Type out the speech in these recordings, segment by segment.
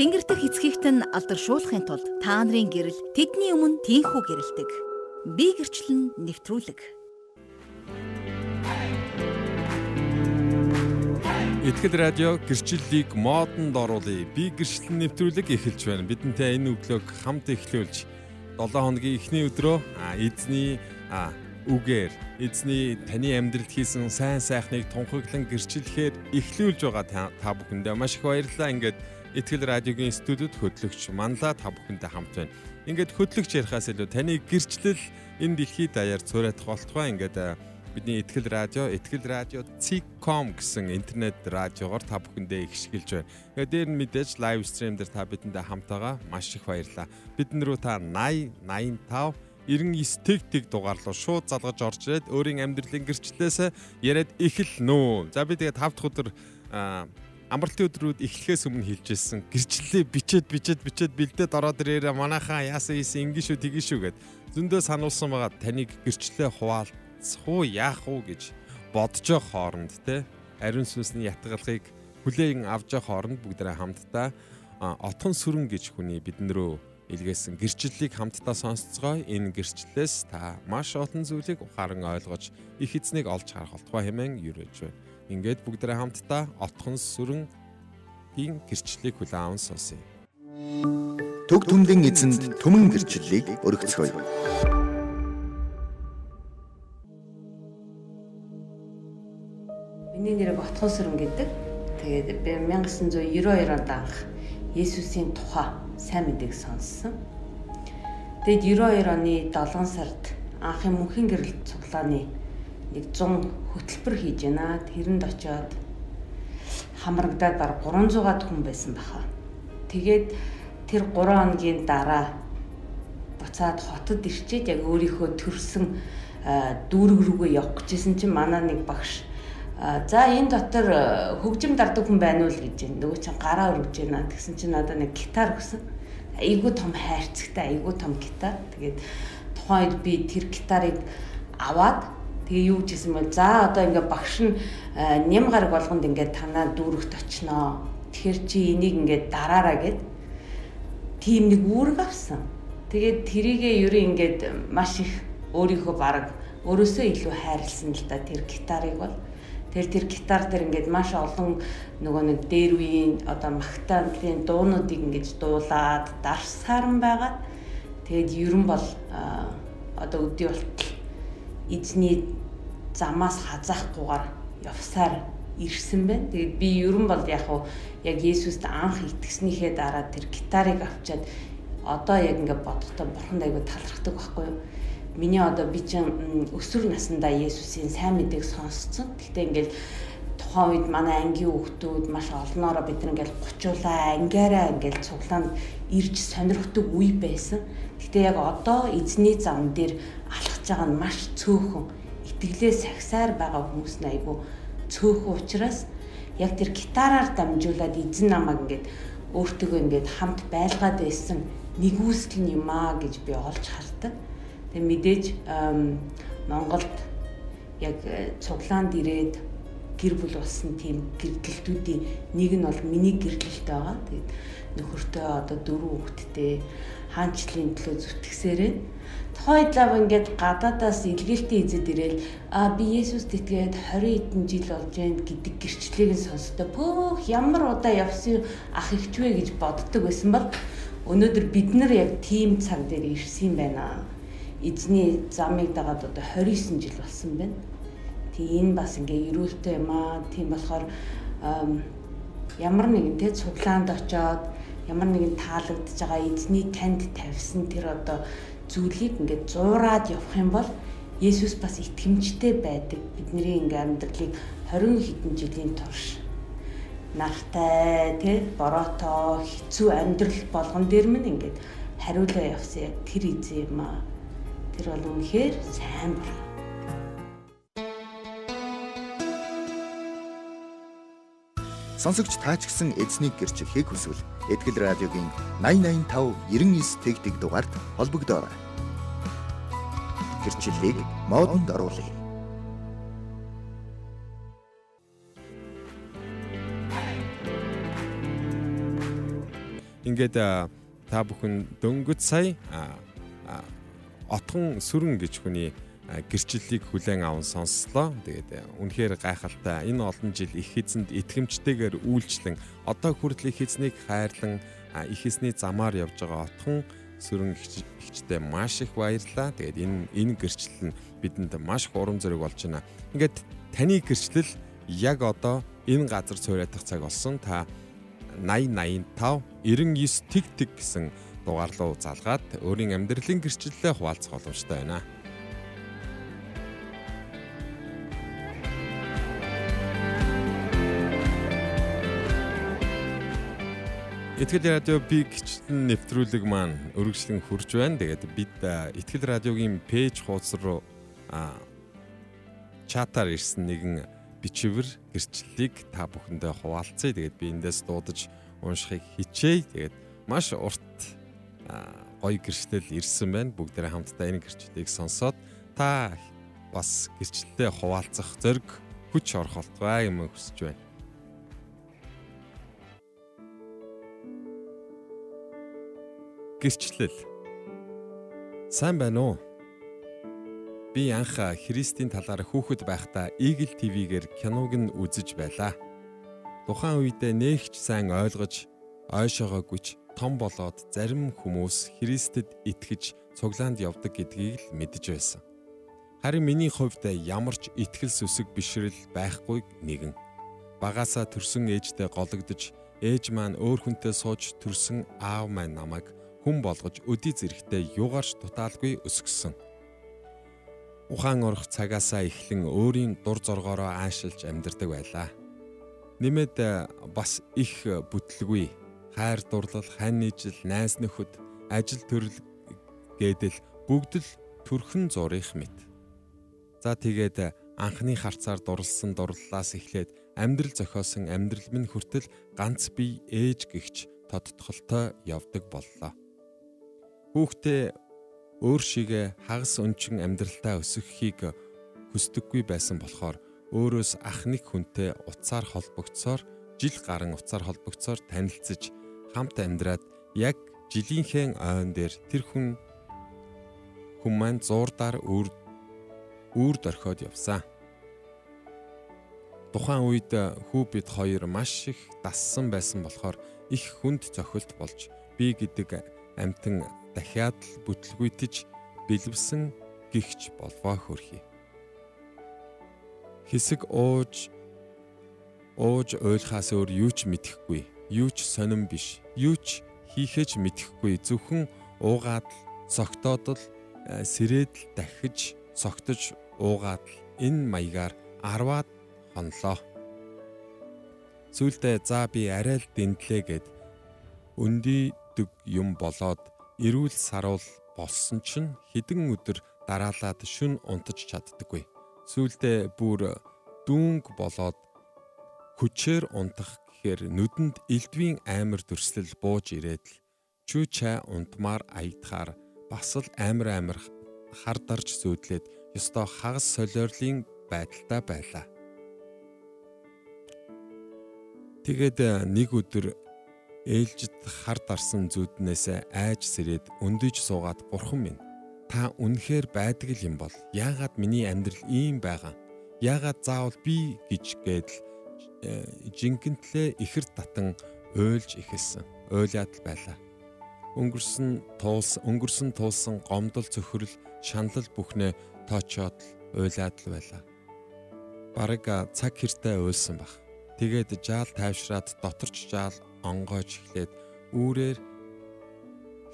Тэнгэр дэх эцгийгт нь алдаршуулахын тулд та нарын гэрэл тэдний өмнө тийхүү гэрэлдэг. Би гэрчлэн нэвтрүүлэг. Итгэл радио гэрчлэлийг модонд оруулъя. Би гэрчлэн нэвтрүүлэг эхэлж байна. Бидэнтэй энэ өглөөг хамт эхлүүлж 7 хоногийн эхний өдрөө эзний үгээр эзний таны амьдралд хийсэн сайн сайхныг тунхаглан гэрчлэхээр эхлүүлж байгаа та бүхэндээ маш их баярлалаа. Ингээд Итгэл радиогийн студид хөтлөгч Манла та бүхэнтэй хамт байна. Ингээд хөтлөгч ярихаас илүү таны гэрчлэл энэ дэлхийд даяар цуурайтах болтугай ингээд бидний Итгэл радио, Итгэл радио Циком гэсэн интернет радиогоор та бүхэндээ ихшгэлж байна. Тэгээд дээр нь мэдээж лайв стрим дээр та бидэндээ хамт байгаа. Маш их баярлалаа. Бидэн рүү та 80 85 99 тэг тэг дугаарлуу шууд залгаж орж ирээд өөрийн амьдралын гэрчлэлээс яриад эхэлнэ. За би тэгээд 5 дахь өдөр амралтын өдрүүд эхлэхээс өмнө хэлжсэн. Гэрчлэлээ бичээд бичээд бичээд бэлдээд ороод ирээрээ манайхаа яасан ийсэн ингэ шүү тгий шүү гэд зөндөө сануулсан байгаа. Таныг гэрчлэлээ хуваалцах уу яах уу гэж бодож явах хооронд те ариун сүнсний ятгалыг хүлээн авч явах хооронд бүгдээ хамтдаа отхон сүрэн гэж хүний биднэрөө илгээсэн гэрчлэлийг хамтдаа сонсцгоо. Энэ гэрчлэлээс та маш олон зүйлийг ухаан ойлгож их эзнийг олж харах болтугай хэмээн юрэж байна Ингээд бүгдээ хамтдаа отхон сүрэн ийн гэрчлэлийг хүлээн аван сонсъё. Төг түмлийн эзэнд түмэн гэрчлэлийг өргөцгөөе. Миний нэрийг отхон сүрэн гэдэг. Тэгээд би 1992 онд анх Есүсийн тухай сайн мэдээг сонссон. Тэгэд 92 оны 7 сард анхын мөнхийн гэрэл цуглааны нэг 100 хөтөлбөр хийж байна. Тэрэнд очиод хамрагдаад баг 300-аад хүн байсан баха. Тэгээд тэр 3 хоногийн дараа буцаад хотод ирчээд яг өөрийнхөө төрсэн дүүрэг рүүгээ явах гэжсэн чинь манай нэг багш за энэ дотор хөгжим дардаг хүн байна уу л гэж байна. Нөгөө чинь гараа өргөж байна. Тэгсэн чинь надад нэг гитар өгсөн. Айгуу том хайрцагтай, айгуу том гитар. Тэгээд тухайн үед би тэр гитарыг аваад Тэгээ юу гэжсэн бол за одоо ингээ багш нь э, ням гараг болгонд ингээ танаа дүүрэгт очноо. Тэгэхээр чи энийг ингээ дараараа гэд тийм нэг үүрэг авсан. Тэгээд тэрийгээ ерөө ингээд маш их өөрийнхөө баг өөрөөсөө илүү хайрлсан л да тэр гитарыг бол тэр тэр гитар дээр ингээд маш олон нөгөө нэг дээр үеийн одоо магтаалын дуунуудыг ингээд дуулаад дарсаар нь байгаа. Тэгээд ерөн бол одоо өдий болтол эзний замаас хазаахгүйгээр явсаар ирсэн байна. Тэгээд би ерөн бол яг уу яг Есүст анх итгэснийхээ дараа тэр гитарыг авчаад одоо яг ингээд бодохдоо бурханд айгүй талархдаг байхгүй юу? Миний одоо би чинь өсвөр насндаа Есүсийн сайн мэдээг сонсцсон. Гэхдээ ингээд тухайн үед манай ангийн хүүхдүүд маш олноороо бид нэг ингээл гучуулаа ангиараа ингээл цуглаанд ирж сонирхдаг үе байсан. Гэтэ яг одоо эзний зам дээр алхаж байгаа нь маш цөөхөн итгэлээ сахисаар байгаа хүмүүс нь айгүй цөөхөн учраас яг тэр гитараар дамжуулаад эзэн намайг ингээд өөртөө ингээд хамт байлгаад байсан нэгүсэл юм аа гэж би олж хардаг. Тэгээ мэдээж Монголд яг э, цуглаанд ирээд гэр бүл болсон тийм гэрдэлтүүдийн нэг нь бол миний гэрдэлт байгаа. Тэгээд нөхөртөө одоо дөрөв хүүхэдтэй хаанчлалын төлөө зүтгэсээрээ Тухайдлаа ингээд гадаадаас илгээлтийн эзэд ирээл а би Есүст итгээд 20 хэдэн жил болж байна гэдэг гэрчлэлийг нь сонсдоо пөөх ямар удаа явсан ах ихч вэ гэж боддог байсан бол өнөөдөр бид нар яг тийм цаг дээр ирсэн байна. Эзний замыг дагаад одоо 29 жил болсон байна. Тийм энэ бас ингээ эрүүлтэй юм аа. Тийм болохоор ямар нэгэн тэ цуглаанд очоод ямар нэгэн таалагдж байгаа эзний танд тавьсан тэр одоо зүйлийг ингээд зуураад явах юм бол Есүс бас итгэмжтэй байдаг. Бидний ингээ амьдралыг 20 хэдэн жилийн турш нартай тий бороотой хэцүү амьдрал болгон дээр минь ингээд хариулаа явсан яг тэр эзэн юм аа. Тэр бол үнэхээр сайн бурхан. Сонсогч таач гисэн эзнийг гэрчлэхийг хүсвэл Этгэл радиогийн 8085 99 тэгтэг дугаард холбогдоорой. Гэрчлэлийг модонд оруулъя. Ингээд та бүхэн дөнгөж сая отгон сүрэн гэж хүний гэрчлэлийг хүлээн аван сонслоо. Тэгээд үнэхээр гайхалтай энэ олон жил их эзэнд итгэмжтэйгээр үйлчлэн одоо хүртэл их эзнийг хайрлан их эзний замаар явж байгаа отхон сүрэн ихчтэй маш их баярлаа. Тэгээд энэ энэ гэрчлэл нь бидэнд маш их урам зориг болж байна. Ингээд таны гэрчлэл яг одоо энэ газар цорайтах цаг болсон. Та 8085 99 тэг тэг гэсэн дугаар руу залгаад өөрийн амьдралын гэрчлэлээ хуваалцах боломжтой байна. Итгэл радио би гिचтэн нэвтрүүлэг маань өргөжлөн хурж байна. Тэгээд бид Итгэл радиогийн пэйж хуудас руу чатаар ирсэн нэгэн бичвэр гэрчлэлийг та бүхэндээ хуваалцъя. Тэгээд би эндээс дуудаж уншихыг хичээе. Тэгээд маш урт гоё гэрчлэл ирсэн байна. Бүгдээрээ хамтдаа энэ гэрчлэлийг сонсоод та бас гэрчлэлтэй хуваалцах зориг хүч орхолтгой юм хүсэж байна. Гэрчлэл. Сайн байна уу? Би анх Христийн талаар хүүхэд байхдаа Eagle TV-гээр киног нь үзэж байлаа. Тухайн үед нээгч сайн ойлгож ойшоогоогүйч том болоод зарим хүмүүс Христэд итгэж цуглаанд явдаг гэдгийг л мэдэж байсан. Харин миний хувьд ямар ч итгэл сүсэг бишрэл байхгүй нэгэн. Багаасаа төрсөн ээжтэй гологдож ээж маань өөр хүнтэй сууж төрсөн аав маань намайг хүн болгож өдий зэрэгтэй юугаарч дутаалгүй өсгсөн. Ухаан орох цагаасаа эхлэн өөрийн дур зоргоороо аашилж амьдардаг байлаа. Нэмээд бас их бүтлгүй хайр дурлал, хань нийжил, найз нөхөд, ажил төрөл гэдэл бүгд л төрхөн зурих мэт. За тэгээд анхны харцаар дурлсан дурлалаас эхлээд амьдрал зохиосон амьдрал минь хүртэл ганц бие ээж гихч тодтголтой явдаг боллоо. Хүүхдээ өөр шигэ хагас өнчин амьдралтаа өсгөхийг хүсдэггүй байсан болохоор өөрөөс ах нэг хүнтэй уцаар холбогдсоор жил гарan уцаар холбогдсоор танилцж хамт амьдраад яг жилийнхээ ойн дээр тэр хүн хүн маань зуурдаар үр үр дөрхиод явсан. Тухайн үед хүү бид хоёр маш их дассан байсан болохоор их хүнд цохилт болж би гэдэг амтан дахиад л бүтлгүйтж бэлвсэн гихч болвоо хөрхий. Хэсэг ууж ууж ойлгахаас өөр юу ч мэдэхгүй юу ч сонирн биш. Юу ч хийхэж мэдэхгүй зөвхөн уугаад л согтоод л э, сэрээд л дахиж согтож уугаад л энэ маягаар 10-аад хонлоо. Сүүлдээ за би арай л дэндлээ гэд өндийдөг юм болоод эрүүл саруул болсон чинь хідэн өдөр дараалаад шүн унтаж чаддаггүй. Сүүлдээ бүр дүүнг болоод хүчээр унтах гэхээр нүдэнд элдвийн амар төрслөл бууж ирээд л чүү чай унтмаар аягдахаар бас л амар амар хар дарж зөөдлээд ёстой хагас солиорлын байдалтай байлаа. Тэгээд нэг өдөр ээлжид хар дарсан зүуднээс айж сэрээд өндөж суугаад бурхан минь та үнэхээр байдаг юм бол яагаад миний амьдрал ийм байгаа? Яагаад заавал би гэж гээл Э, жинхэнтлээ ихэр татан уйлж ихэлсэн. Уйлаад л байлаа. Өнгөрсөн туулс өнгөрсөн туулсан гомдол цөхрөл шаналл бүхнээ тоочоод л уйлаад л байлаа. Бараг цаг хэртэй уйлсан баг. Тэгээд жаал тайвшраад доторч жаал онгойж эхлээд үүрээр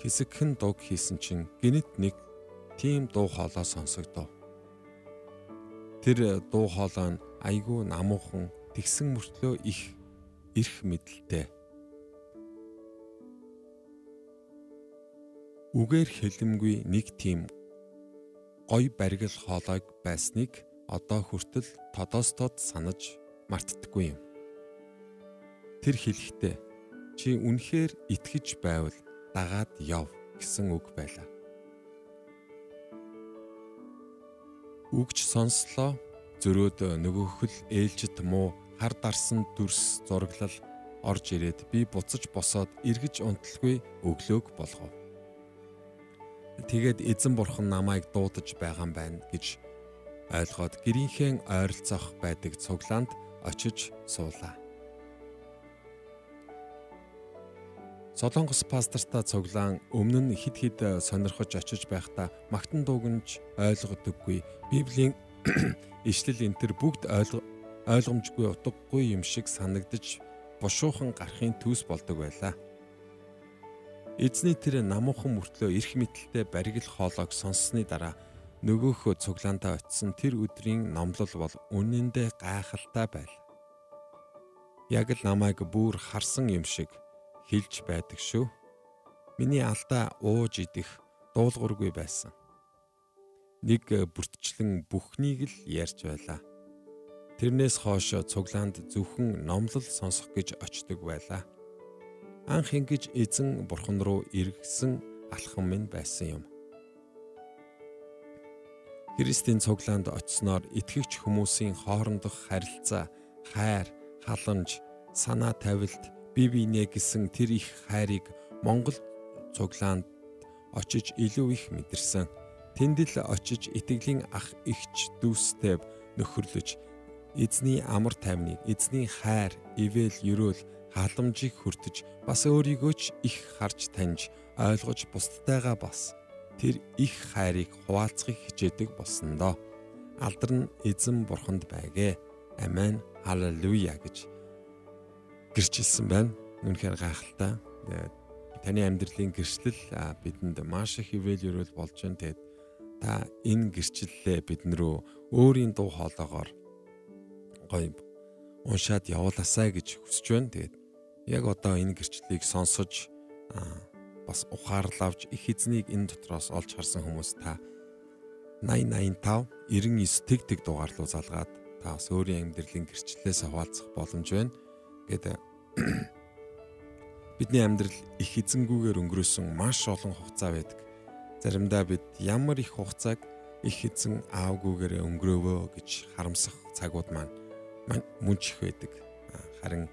хэсэгхэн дуг хийсэн чинь гинэт нэг тийм дуу хоолой сонсогдов. Тэр дуу хоолой нь айгүй намуухан тэгсэн мөртлөө их эрх мэдэлтэй. Үгээр хэлэмгүй нэг тийм гой баригл хоолойг байсныг одоо хүртэл тодоостод санаж мартдаггүй юм. Тэр хэлэхдээ чи үнэхээр итгэж байвал дагаад яв гэсэн үг байлаа. Үгч сонслоо зөрөөд нөгөөх л ээлжид муу хар дарсан дүрс зураглал орж ирээд би буцаж босоод эргэж унталгүй өглөөг болгов. Тэгээд эзэн бурхан намайг дуудаж байгаа юм байна гэж ойлгоод гэрийнхээ ойролцоох байдаг цуглаанд очиж суулаа. Солонгос пасторта цуглаан өмнө нь хид хид сонирхож очиж байхдаа магтан дуугнж ойлгодоггүй Библийн ишлэл энэ төр бүгд ойлгомжгүй утгагүй юм шиг санагдаж бушуухан гарахын төс болдог байлаа. Эзний тэр намуухан мөртлөө эрх мэдэлтэй баригл хоолойг сонссны дараа нөгөөхөө цуглаандаа очисон тэр өдрийн номлол бол үнэндээ гайхалтай байл. Яг л намайг бүр харсан юм шиг хилж байдаг шүү. Миний алдаа ууж идэх дуулуургүй байсан. Нэг бүртчлэн бүхнийг л ярьж байлаа. Тэрнээс хойш цуглаанд зөвхөн номлол сонсох гэж очдөг байлаа. Анх ингэж эзэн бурхан руу эргэсэн алхам минь байсан юм. Христийн цуглаанд очсноор итгэгч хүмүүсийн хоорондох харилцаа, хайр, халамж, санаа тавилт бие биенээ гэсэн тэр их хайрыг Монгол цуглаанд очиж илүү их мэдэрсэн. Тэнд л очиж итгэлийн ах ихч дүүстэй нөхөрлөж эзний амар тайвныг, эзний хайр, ивэл, ерөөл, халамжийг хүртэж бас өөрийгөө ч их харж таньж ойлгож бусдтайгаа бас тэр их хайрыг хуваалцахыг хичээдэг болсон доо. Алдар нь эзэн бурханд байгээ. Амен. Халелуя гэж гэрчилсэн байна. Үнэхээр гайхалтай. Таны амьдралын гэрчлэл бидэнд маш их ивэл өрөөл болж байна. Тэгээд та энэ гэрчлэлээ бидэн рүү өөрийн дуу хоолоогоор гоё уншаад явуулаасай гэж хүсэж байна. Тэгээд яг одоо энэ гэрчлэлийг сонсож бас ухаарлал авч их эзнийг энэ дотроос олж харсан хүмүүс та 8085 99 тэг тэг дугаар руу залгаад та бас өөрийн амьдралын гэрчлэлээс хаваалцах боломж байна гэдэг бидний амьдрал их эзэнгүүгээр өнгөрөөсөн маш олон хугацаа байдаг. Заримдаа бид ямар их хугацааг их эзэн аавгүйгээр өнгөрөөвөө гэж харамсах цагууд маань мөн ч их байдаг. Харин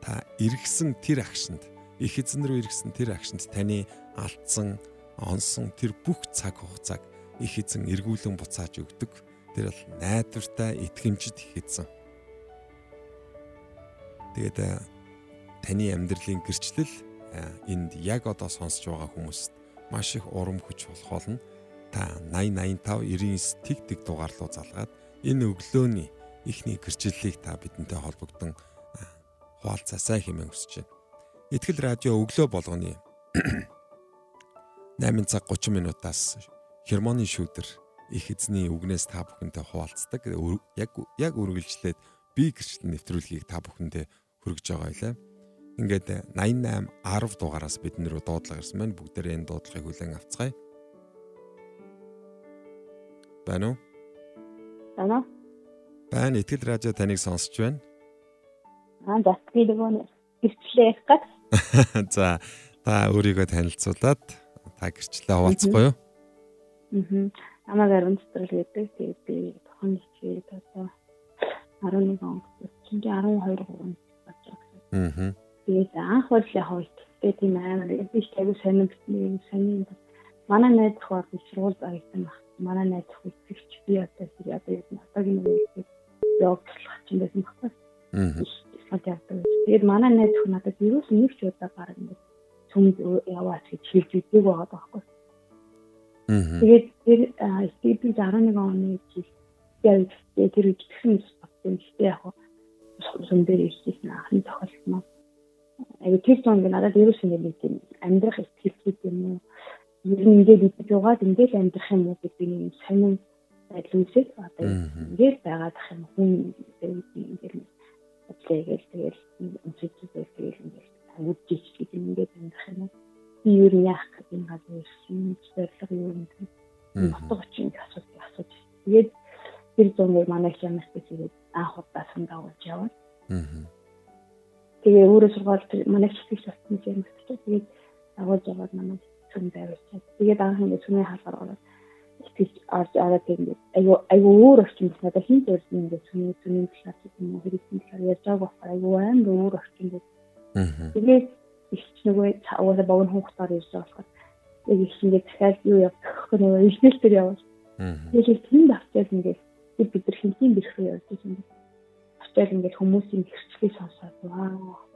та эргэсэн тэр агшинд их эзэн рүү эргэсэн тэр агшинд таны алдсан, онсон тэр бүх цаг хугацааг их эзэн эргүүлэн буцааж өгдөг. Тэр бол найдвартай итгэмжид их эзэн. Тэгээд э, таны амьдралын гэрчлэл э, энд яг одоо сонсож байгаа хүмүүст маш их урам хүч болох болно. Та 80 85 99 тэг тэг дугаар руу залгаад энэ өглөөний ихний гэрчлэлийг та бидэнтэй холбогдсон э, хуваалцаасаа хэмээн хүсэж байна. Итгэл радио өглөө болгоны 8 цаг 30 минутаас хермоны шүүдэр их эзний үгнээс та бүхэнтэй хуваалцдаг. Яг яг үргэлжлээд би гэрчлэл нэвтрүүлгийг та бүхэндээ хүргэж байгаа байлаа. Ингээд 88 10 дугаараас бид нэрөө дуудлага ирсэн байна. Бүгдээрээ энэ дуудлагыг хүлээн авцгаая. Байна уу? Байна. Байна. Итгэл радио таныг сонсч байна. Аа, засгүй дэгөө гэрчлээ ярих гэж. За, та өөрийгөө танилцуулаад та гэрчлээ хаваалцахгүй юу? Аа. Намайг Арвин цэцрэл гэдэг. Тэгээд би тохон хичээд одоо 11 он. Чиний 12 3 Аа. Тэгээд анх бол яг хойтой тийм амар биш тайгу сонирхдаг сонин манай найз хоор сургууль байгуулсан баг. Манай найз хүчтэй би одоо яг одоогийн үеийг явуулах чинь байсан багтаа. Аа. Тэгээд манай найз хүн надад юу ч нэг ч удаа баг ингээд цөмд яваач гэж хэлж идэг байгаа байхгүй. Аа. Тэгээд тэр стипи 11 оны жил яг тэр үеийн болсон яг сүм дээр ирсэн анхны тохиолдол аяа тэр зам ингээ надад ерөөс ингээ нэг тийм амьдрах ихтгэлүүд юм уу? Ер нь ингээ бид жугаад ингээл амьдрах юм уу гэдэг юм сонин байдал үүсэж одоо ингээл байгаад ах юм хүн ингээл ажиллагээл тэгэл үнсэжтэй тэгэл ингээл үдчиж гэдэг ингээд амьдрах юм уу? Би ер нь яах гэдэг юм газар ирсэн зорилго юу юм утга учирыг асууж асууж. Тэгээд тэр зам манай хямаас тэгээд анх удаа сандагуулж яваад. Аа. Тэгээ өөрөө сургаалт манай чигч болсон юм байна. Тэгээд агуулж яваад манай цүн байвч. Тэгээд анх ингэ цүний хаалгаар ороод итгэж орж ороод ингээд айгу айгу өөр орчин бас надад хин зорилт ингээд сүний сүний талаар юм уу хэрэгсэн талаар ярьж байгаа болохоор айгу амар өөр орчин гэдэг. Тэгээд их нөгөө угаасаа богино хугацаар ирж байгаа болохоор яг их ингээд дахиад юу явах гэх нөгөө ижил төр явал. Тэгээд тэнд авчаад ингээд бид бид нар хинтийн бэрх рүү явж байгаа юм. Авчаад ингээд хүмүүсийн гэрчлэлийг сонсоод вау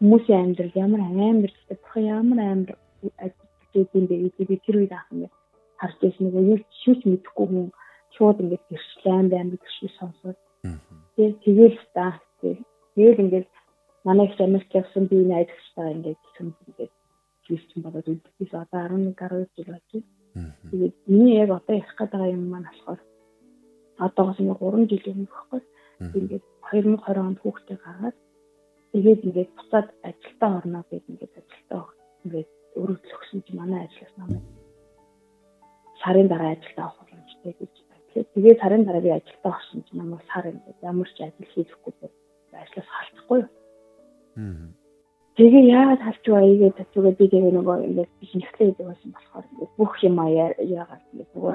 хүмүүсийн амьдрал ямар амар бурхан ямар амар ажил юм бэ? гэдэг би тэр үед анх ингээд харж байсан нэг юу шүүч мэдэхгүй хүн шууд ингээд гэрчлэн байна гэж шиг сонсоод. Тэгээд тэгэл та тэгэл ингээд манай их Америк явсан би найз гэрчтэй ингээд юм ингээд хийсэн болоод үлдээс одоо 11 гаруй жил болж байна. Тэгээд миний яг одоо ярих гэдэг юм маань болохоор одоогоос нэг 3 жил юм гэхгүй. Ингээд 2020 онд хүүхдээ гаргаад тэгээд ингээд буцаад ажилдаа орно гэж ингээд ажилдаа ингээд өргөдөл өгсөн чи манай ажлаас намайг сарын дараа ажилдаа авах боломжтой гэж байлээ. Тэгээд сарын дараа би ажилдаа орсон чи намайг сар ингээд ямар ч ажил хийхгүй ажлаас халахгүй юу. Тэгээ яагаад халж байгаа ийгээд зүгээр би тэгээ нөгөө ингээд бизнестэй гэдэг байсан болохоор бүх юм яагаад ингээд нөгөө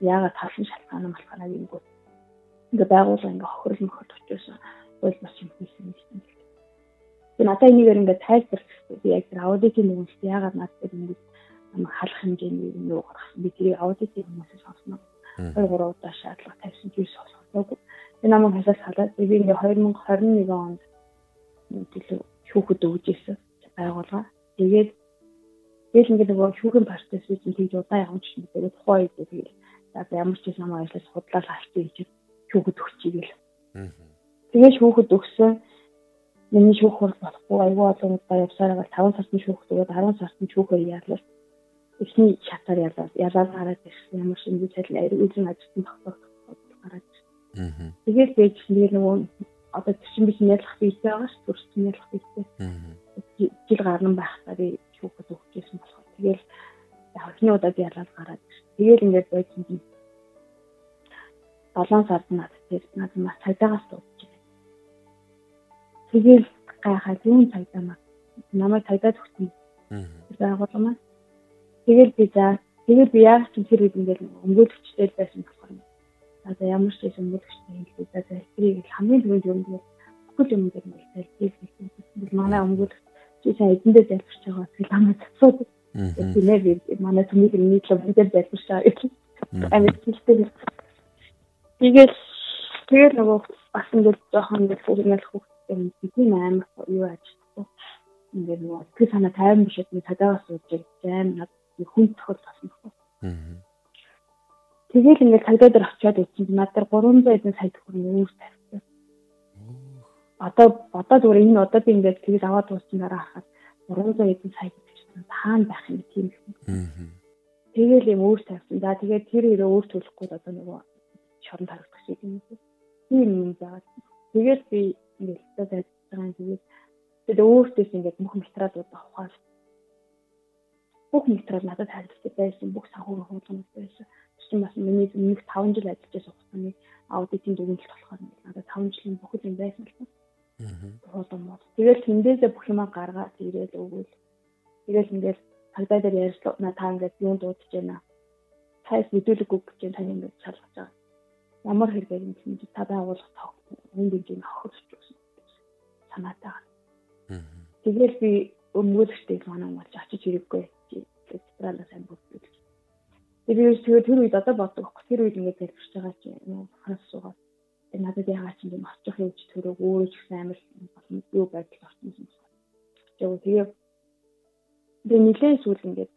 яагаад талын шалтгаан нь болохоор аюулгүй. Ингээд байгууллага ингээд хохирол мөхөд очиосон бол бас юм хийсэн юм шиг. Тэгээ надад энийгээр ингээд тайлбарлах би яг тэр аудитын нэгэнт яагаад надад ингээд намайг халах хэмжээний юм юу гаргасан. Би тэрийг аудитын хүмүүсээс сонсноо. 2 3 удаа шаардлага тавьсан зүйл сонсгоогүй. Би намайг хасаас халаад би ингээд 2021 онд төлөв шүүхэд өгж ирсэн байгууллага. Тэгээд тэгэл ингээд нөгөө шүүхийн процесс үеийн тэгж удаа явж чинь тэгээд тухайн үед тэгээд за ямар ч юм ажлаас худлаа авчих гэж шүүхэд өгчихийгэл. Тэгээд шүүхэд өгсөн миний шүүх бол болохгүй айгүй олон удаа явсараа 5 сартны шүүх тэгээд 10 сартны шүүхээр яарлаа. Эхний шатаар ярлаа. Ялаад гараад ирсэн ямар юм зүйл эзэн ажилтан тогтоох гараад ирсэн. Тэгээд би чинь нөгөө одоо чинь би нялах бийтэй байгаа ш төрсөн нялах бийтэй. Жил гарна байхдаа би шүүхэд өгчээсэн болохоор тэгэл яг эхний удаа би ялаад гараад тэгэл ингээд байсан юм. 7 сард над тэр над маш цагдаагаас дуудаж байна. Тэгэл гайхаад юун цагдаа маа намайг цагдаа төгсөн. Байгуулмаа. Тэгэл би за тэгэл би яг ч тэр үед ингээд өмгөөлөгчтэй байсан болохоор одоо ямар ч юм өмгөөлөгчтэй хэлээ за тэрийг хамгийн түрүүнд юм дээр бүхэл юм дээр хэлдэг хэлсэн. Манай өмгөөлөгч чи сайн эдэндээ залбирч байгаа тэгэл хамаа цацууд. Тэгээд манай бүгдээр залбирч байгаа гэх. Амьд хэлдэг. Тэгээд тэгээд нөгөө бас ингээд жоохон нэг хүүхнэл хүүхдээ бидний амар юу ажиллахгүй. Ингээд нөгөө тэр санаа тайван биш үү цадаагаас сууж жаам над хүн тохиол болсон. Тэгэл ингээд цагдаа дээр очиод чинь над дээр 300 эдэн сая төгрөг үүс тавьсан. Одоо одоо зүгээр энэ одоо би ингээд тэгж аваад дууссан дараа хахад 300 эдэн сая таан байх юм тийм юм. Тэгэл юм үүс тавьсан. За тэгээд тэр өрөө өөр төлөхгүй одоо нөгөө шорон тарагдах шиг юм. Тийм юм заагаад. Тэгэл би ингээд л таа байгаа тэгээд тэгээд өөртөөс ингээд бүх материалууд авахаар бүх материал надад хайрлагдсан байсан бүх санхүү хууламж байсан чинь бас миний нэг 5 жил ажиллаж байсан хугацааны аудитын дүгнэлт болохоор надад 5 жилийн бүхэл юм байсан л байна. Аа. Тэгэл тэндээсээ бүх юмаа гаргаад ирээл өгвөл тэгэл ингээд цагдаа дээр ярьслаа та ингээд юу дуудаж байна. Тайс мэдүүлэг үг гэж тань ингээд шалгаж байгаа. Ямар хэрэгээр юм чинь та байгуулах тог дэмжийг авах гэж байна. Санаатай. Тэгэл би өмгөөлөгчтэй манай болж очиж хэрэггүй. Федералаа сайн бүрдүүлж Тэгээд тэгээд тэр үед одоо боддог. Тэр үед ингээд залбирч байгаа чи ханаас суугаад тэгээд надад яагаад ч юм очих юм чи төрөө өөрөө ч гэсэн амар юу байдал орсон юм. Тэгээд тэгээд нэлээд сүүл ингээд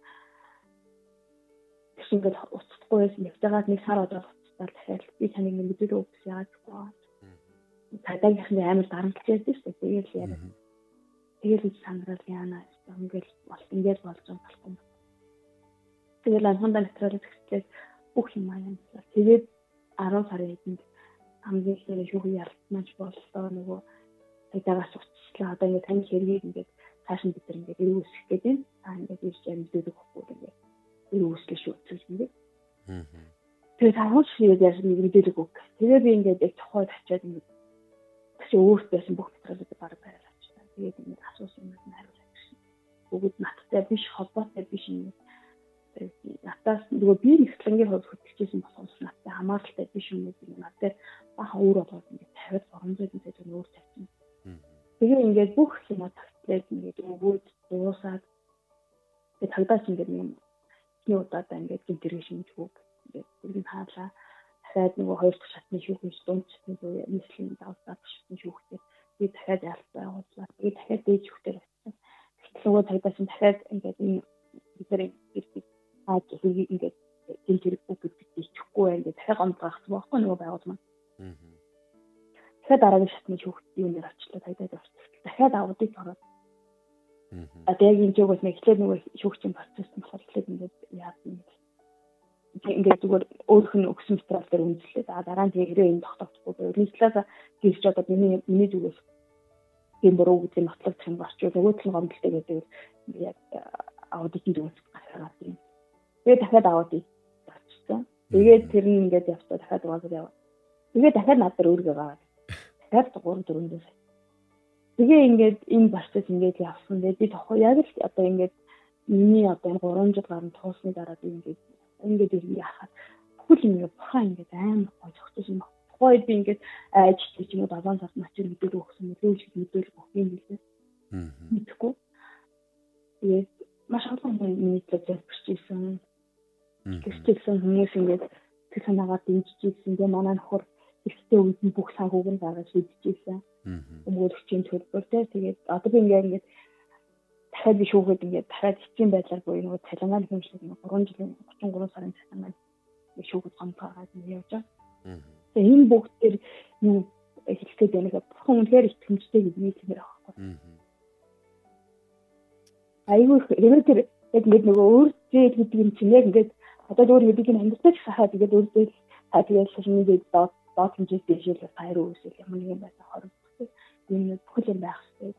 тэгш ингээд уцахгүй байсан. Явтагаад нэг сар одоо уцтал дахиад би таныг нэг мэдээлэл өгсөн яагаад гэвэл цагдаагийнх нь амар дарамтлж байсан шүү дээ. Тэгээд л яриа. Тэгээд л сандрал яана. Ингээд бол ингээд болж болохгүй Тэгэл анхандаа материал зэгслээд бүх юм аянслаа. Тэгээд 10 сарын эдэнд хамгийн ихээр шүүхий яралтмаж боллоо нөгөө тагаас уцчлаа. Одоо ингээд тань хэргийг ингээд цааш нь бид нар ингээд ирүү үсэх гэдэг юм. Аа ингээд ирж амжилтдаг байхгүй ингээд ирүү үсгэж шүүцэж ингээд. Аа. Тэгээд авах шиг яаж нэг мэдээлэг өг. Тэгээд би ингээд яг тухайд очиад ингээд чи өөрт байсан бүх материалуудыг баг бариад авчихсан. Тэгээд ингээд асуусан юм хариулж өгсөн. Бүгд надтай биш холбоотой биш юм Натаас нөгөө би нэгслэнгийн хувьд хөтлөжсэн болохоос надтай хамааралтай биш юм уу надад бахан өөр болоод ингээд 50 300 төгрөг өөр тавьсан. Тэгээ ингээд бүх юм тагтлаад ингээд өгөөд дуусаад тэгээ тагдаас ингээд юм хий удаадаа ингээд гинтэрэг шинж хөг ингээд бүгд хаалаа дахиад нөгөө хоёр дахь шатны шүүхээс дундчсан нөгөө нийслэлийн давтаад шатны шүүхтэй би дахиад ялцаа уудлаа тэгээ дахиад дээж шүүхтэй болсон. Тэгтэл нөгөө тагдаас нь дахиад ингээд энэ бидний ирдэг аа хийгийг ингээд гинтэрэг бүх гэдэгт ичихгүй ингээд дахиад гомдгахсан байхгүй нөгөө байгуул маань. Дахиад дараагийн шатны шүүхтийн үнээр авчлаа тагдаад явчихсан. Дахиад аудит ороод А яг энэ жигээс нэг ихлээр нөгөө шүүгчийн процесс нь болохоор ихлээр ингээд яасан юм ингээд зүгээр өөрөх нь өгсөн материал дээр үндэслээд а дараа нь тэгээ энэ тогтохгүй байв. Нийтлээс хэлж одоо миний миний зүгээс тийм буруу гэдэг нотлог зах юм юу нөгөө төлөв гомдолтой гэдэг яг аудитын зүгээс гаргаад юм. Тэгээ дахиад аудит гарчсан. Тэгээд тэр нь ингээд явцаа дахиад угаасаа яваа. Тэгээ дахиад над дээр өөргөө гаваад. Дахиад 3 4 дээс Тэгээ ингээд энэ процесс ингээд явсан. Тэгээд би тохоо яг л одоо ингээд миний одоо энэ 3 жил гарсан туусны дараа би ингээд ингээд ирнэ яхаад бүхэл юм бурхан ингээд амар гой зогсож юм. Тухайд би ингээд айж чи юм уу 7 сард начир мэдээлэл өгсөн шиг мэдээлэл өгөх юм билээ. Аа. Мэдхгүй. Тэгээд маш олон миний төлөв бичсэн. Гэвчсэн хүмүүс ингээд тэр санаагаар дэмжижсэн. Тэгээ манай нөхөр ихтэй үед нь бүх санхүүг нь гаргаж шийдчихсэн. Өмгөөлөгчийн төлбөр те тэгээд одоо би ингээд ингээд дахиад би шүүхэд ингээд дахиад эцсийн байдлаар буюу нөгөө цалингааны хэмжлэг нэг 3 жилийн 33 сарын цалингаа би шүүхэд гомдгаагаад явж байгаа. Тэгээ энэ бүгд төр юу хэлэхэд байна гэх бурхан үнэхээр итгэмжтэй гэдгийг хэлмээр байгаа байхгүй. Айгүй хэрэг тэр яг ингээд нөгөө өөр зээл гэдэг юм чинь яг ингээд одоо өөр хэдийг нь амьдтай ч хахаа тэгээд өөр зээл та тэгээд шашны дээд доод доод хэмжээс дэшэл хайр үүсэл ямар нэгэн байсан хорог энэ бүхэл юм байх хэрэгтэй.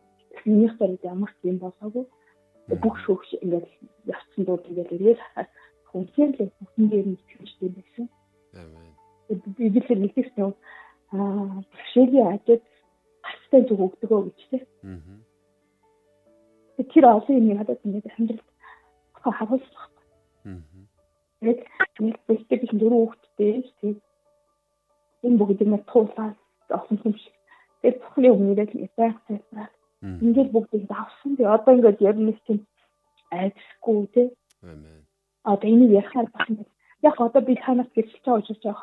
Минийх барид ямар ч юм болоогүй. Бүх шүүгч ингээд явцсан дууд ингээд ирээд хүнсээр л бүхэн дээр нь итгэжтэй байсан. Амен. Би би л нэгтгэж нөө аа бэрхшээлийн ажид гацтай зүг өгдөгөө гэж тийм. Аа. Тэр олон юм надад ингээд амьдралд харуулсан. Аа. Тэгээд нэг бэлтгэж дөрөв хүүхэдтэй тийм. Энэ бүгдийг нь туулаад олон юм шиг Тэгээд бүхний өмнөдөө тэгээд байх тайлбараад ингээд бүгдийг давсан. Тэгээ одоо ингээд яг нэг тийм айдсгүй тий. Амен. Одоо энийг ярихаар бахна. Яг одоо би танаас гэрчилж байгаа учраас яах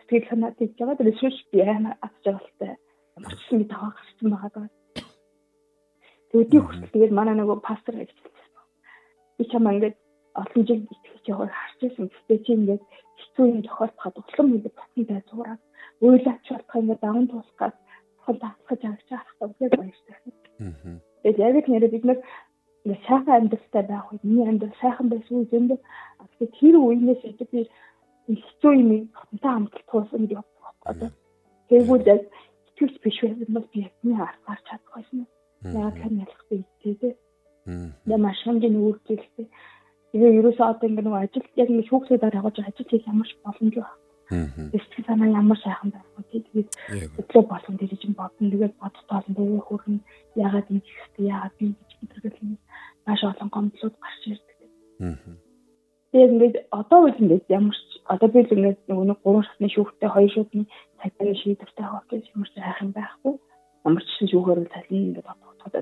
сэтгэл санаа тийж байгаа. Тэгээд шиш би яана атж байгаа л та. Ямар ч юм таваа гарсан байгаа даа. Тэгээд хүртэл тэгээд манай нөгөө пастор ажилласан. Би чамаа ингээд олон жил итгэж явах харж байсан. Гэтэ чи ингээд хэцүү юм тохиолдоход улам батны дай зураад уйлаач болох юм даван туулах гад хол таахаж авч байгаа үнээр баяртай. Аа. Тэгээд яг л нэрээ бид нар сайхан амьдралтай байх үед миний амьдрал сайхан байсан юм зөндөө тэгээд тэр үеийнээс идэг би хэцүү юм хамтаа хамтал туусан гэж боддог. Одоо тэгвэл яг итгэвч биш байсан бол би япны аргаар чадах байсан. Яг тэр ялах би тий. Аа. Маш хэмжээний үйлдэлтэй. Тэгээ ерөөсөө одоо ингэ нэг ажил яг ингэ хүүхдүүдээр хагаж ажил хийх ямар ч боломжгүй байна Эсвэл санаа ямар сайхан байх вэ? Тэгээд өглөө болсон дээр чинь бодно. Тэгээд бодтоол дээр хөрн ягаад ийм хэвчтэй ягаад ийм гэж мэдэрэл маш олон гомдлууд гарч ирдэг. Тэгээд ингээд одоо үл ингээд ямар ч одоо би л ингээд нөгөө гурван шатны шүүхтэй хоёр шатны цагийн шийдвэртэй гэж ямар ч хайх юм байхгүй. Ямар ч шүүхээр л талын ингээд бодоход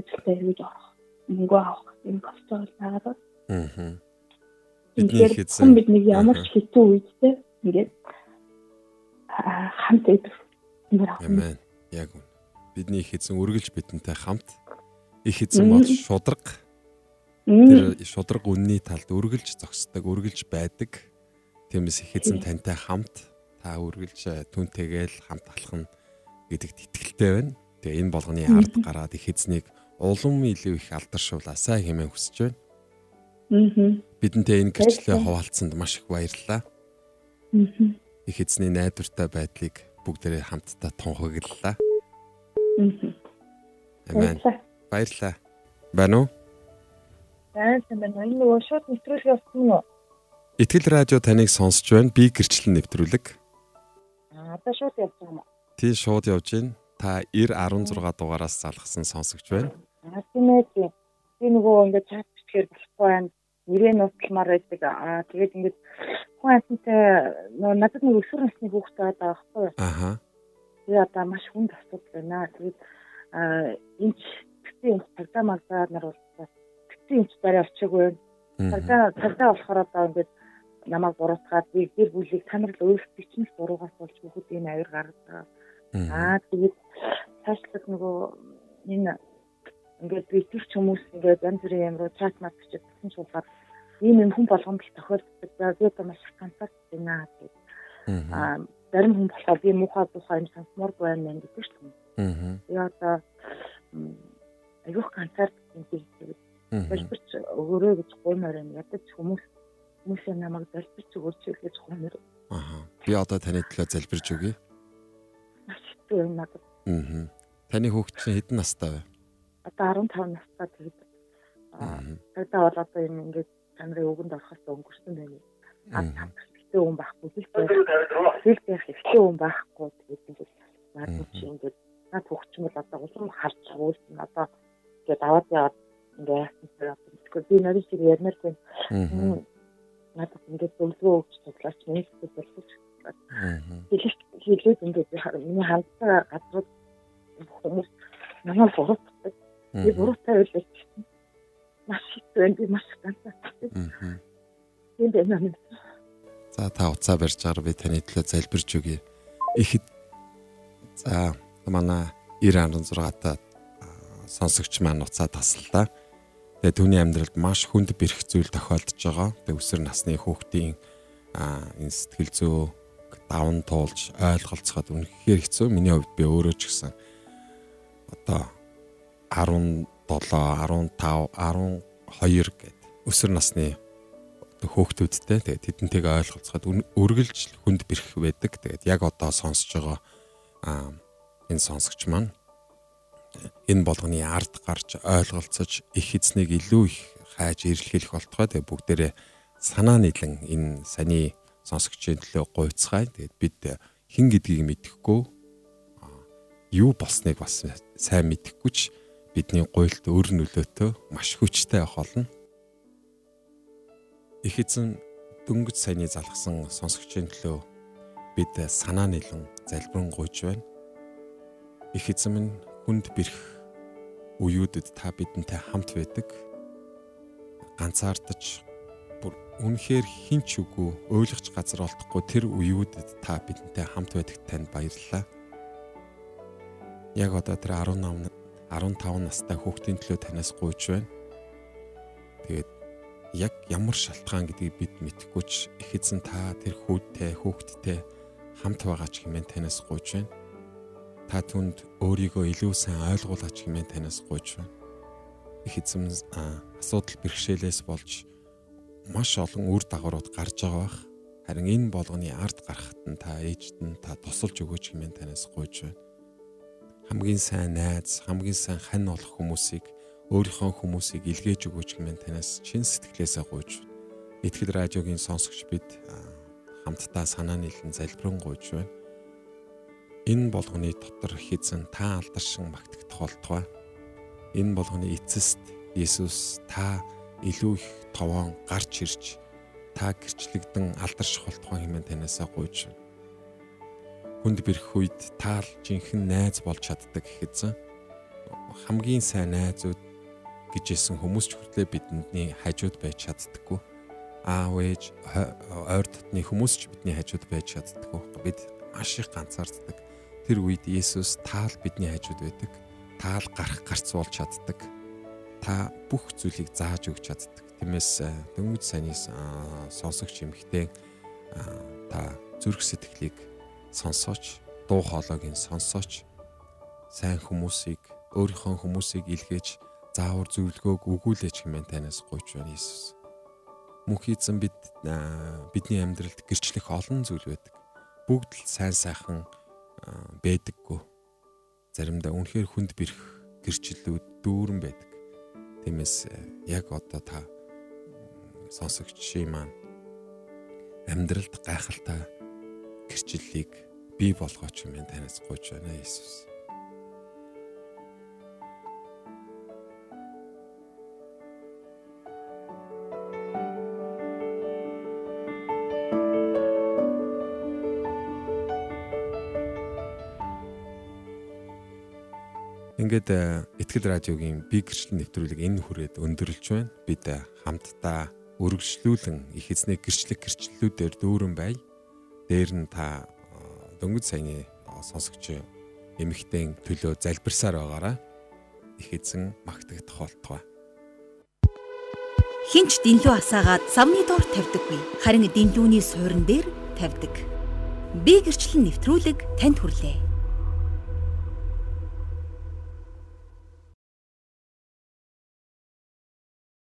ажилдаа эргэж орох. Мөнгө авах юм болцоо байгаад. Аа. Бидний хэзээ бид нэг ямар ч хэцүү үедтэй ингээд хамт идэх юм байна. Яг үн. Бидний их эзэн үргэлж бидэнтэй хамт их эзэн бол шудраг. Тэр шудраг үнний талд үргэлж зогсдог, үргэлж байдаг. Тиймээс их эзэн тантай хамт та үргэлж э, түнтэйгээл хамт алхна гэдэгт итгэлтэй байна. Тэгээ энэ болгоны ард гараад их эзнийг улам илүү их алдаршуулаасаа хэмээн хүсэж байна. Бидэнтэй энэ гэрчлэлээ хуваалцсанд маш их баярлалаа их эзний найдвартай байдлыг бүгдээрээ хамтдаа тунхаглалаа. Амен. Баярлалаа. Байна уу? Баярлалаа. Энэ нөгөө шууд нэвтрүүлэг явсан уу? Итгэл радио таныг сонсож байна. Би гэрчлэн нэвтрүүлэг. Аа, одоо шууд явж байгаа юм уу? Тий, шууд явж байна. Та 90 16 дугаараас залгасан сонсогч байна. Аа, тийм ээ. Би нөгөө ингээд чат бичгээр болохгүй байна. Нэрээ нууцламаар байдаг. Аа тэгээд ингээд хүн амьтантай надад нэг өсвөр насны хүүхдээ байгаа байхгүй юу? Аха. Тэгээ одоо маш хүнд асуудал байна. Тэгээд аа энэ тэгтээ цагдаа магдаа нар бол тэгтээ энэ дараа очиагүй. Цагдаа цагдаа болохоор одоо ингээд намайг буруутгаад би гэр бүлийг танарл өөрсдөө чинь буруугаас болж хүүхэд энэ авир гаргадаг. Аа тэгээд цаашлаад нөгөө энэ ингээд бичих хүмүүс ингээд янз бүрийн юм руу чат мат гэж тасан суулгаад ийм юм хүн болгонд тохиолддог. За би одоо маш ганцаарч байна гэдэг. Аа зарим хүн болохоор би муухай буухай юм сонсмооргүй байна гэдэг шүү дээ. Би одоо аюух ганцаарч юм гэдэг. Залбирч өгөрөө гэж гуймаар юм. Ядаж хүмүүс хүмүүсээ намайг залбирч өгөөч гэж гуймаар. Аа. Би одоо таны төлөө залбирч өгье. Маш хэцүү юм надад. Аа. Таны хүүхэд чинь хэдэн настай вэ? Одоо 15 настай тэгээд одоо бол одоо юм ингээд чанарын өгөнд орохоос өнгөрсөн байна. Аа хэвтэй хүн байхгүй хэлтэй. Хэлтэй хэвтэй хүн байхгүй тэгээд ингээд наад чи ингээд юм бол одоо улам харж уулсан одоо ингээд аваад яваад ингээд яасан тэгэхээр би нарийн шиг ярмаар байна. Надад ингээд зөвлөгөө өгч цуглаач нэгтэй болчих. Хэлэх хэлээд ингээд миний хандсан газрууд хүмүүс намайг буруутдаг. Би буруутай гэсэн. Маш их байна би маш ганцаартай. Тийм байна минь. За та уцаа барьж байгаа би таны төлөө залбирч өгье. Ихэд за манай 916 та сонсогч маань уцаа таслаа. Тэгээ түүний амьдралд маш хүнд бэрх зүйл тохиолдож байгаа. Тэгээ өсвөр насны хүүхдийн энэ сэтгэл зүй даван туулж ойлголцоход үнэхээр хэцүү. Миний хувьд би өөрөө ч гэсэн одоо 17, 15, 12 гэд өсвөр насны хөөхтүүдтэй тэгээд тэдэнтэйгээ ойлголцоход үргэлж хүнд бэрх байдаг. Тэгээд яг одоо сонсож байгаа энэ сонсогч маань энэ болгоны ард гарч ойлголцож их эзнийг илүү их хайж ирлхийлэх болтгой. Тэгээд бүгдээрээ санаа нийлэн энэ сани сонсогчийн төлөө гуйцгаая. Тэгээд бид хин гэдгийг мэдэхгүй юу болсныг бас сайн мэдэхгүй ч бидний гуйлт өр нөлөөтэй маш хүчтэй авах болно. Их эзэн дөнгөж саяны залгсан сонсогчийн төлөө бид санаа нийлэн залбирэн гуйж байна. Их эзэн минь хүнд бэрх үеүүдэд та бидэнтэй хамт байдаг. Ганцаардаж бүр үнэхээр хинч үгүй ойлгож газар олдохгүй тэр үеүүдэд та бидэнтэй хамт байдагт танд баярлалаа. Яг одоо тэр 18 15 настай хүүхдийн төлөө танаас гуйж байна. Тэгээд яг ямар шалтгаан гэдгийг бид мэдэхгүй ч их эзэн та тэр хүүдтэй хүүхдтэй хамт байгаа ч хэмээн танаас гуйж байна. Та түнд өөрийгөө илүү сайн ойлгуулаач хэмээн танаас гуйж байна. Их эзэн асуудал бэрхшээлээс болж маш олон үр дагаврууд гарч байгаа бах. Харин энэ болгоны ард гарахт нь та ээжд нь та тусалж өгөөч хэмээн танаас гуйж байна. Хамгийн сайн найз, хамгийн сайн хань болох хүмүүсийг өөрийнхөө хүмүүсийг илгээж өгөөч хэмээн танаас чин сэтгэлээсээ гуйж. Итгэл радиогийн сонсогч бид хамтдаа санаа нийлэн залбирэн гуйж байна. Энэ болгоны дотор хизэн та алдаршин магтагдах болтугай. Энэ болгоны эцэст Есүс та илүү их товоон гарч ирж та гэрчлэгдэн алдарших болтугай хэмээн танаасаа гуйж байна. Хүнд бэрх үед таал жинхэнэ найз болж чаддаг гэхээсэн хамгийн сайн найзууд гэжсэн хүмүүс ч хүртлээ бидний хажууд байж чаддаггүй. Аав ээж ойр дотны хүмүүс ч бидний хажууд байж чаддаггүй. Бид маш их ганцаарддаг. Тэр үед Есүс таал бидний хажууд байдаг. Таал гарах гарц болж чаддаг та бүх зүйлийг зааж өгч чаддаг. Тиймээс дөнгөж саний сонсогч эмхтэй та зүрх сэтгэлийг сонсооч, дуу хоолойг нь сонсооч. Сайн хүмүүсийг, өөрийнхөө хүмүүсийг илгээж заавар зөвлөгөөг өгүүлээч хэмээн танаас гуйж байна Иесус. Мөнх эзэн бид бидний амьдралд гэрчлэх олон зүйл байдаг. Бүгд л сайн сайхан байдаггүй. Заримдаа үнэхээр хүнд бэрх гэрчлэлүүд дүүрэн байдаг Тиймээс яг одоо та сонсогчийн маань амьдралд гайхалтай гэрчлэлийг бий болгооч юм танаас гуйж байна Иесус. Ингээд э, Итгэл радиогийн бие гэрчлэл нэвтрүүлэг энэ хүрээд өндөрлж байна. Бид э, хамтдаа өргөжлүүлэн их эзний гэрчлэг гэрчлэлүүдээр дүүрэн бай. Дээр нь та дөнгөж саяны сонсогч эмэгтэй төлөө залбирсаар байгаараа их эзэн магтагдах болтугай. Хинч дэнлүү асаагаад самны доор тавьдаггүй. Харин дэнлүүний суурин дээр тавьдаг. Би гэрчлэн нэвтрүүлэг танд хүрлээ.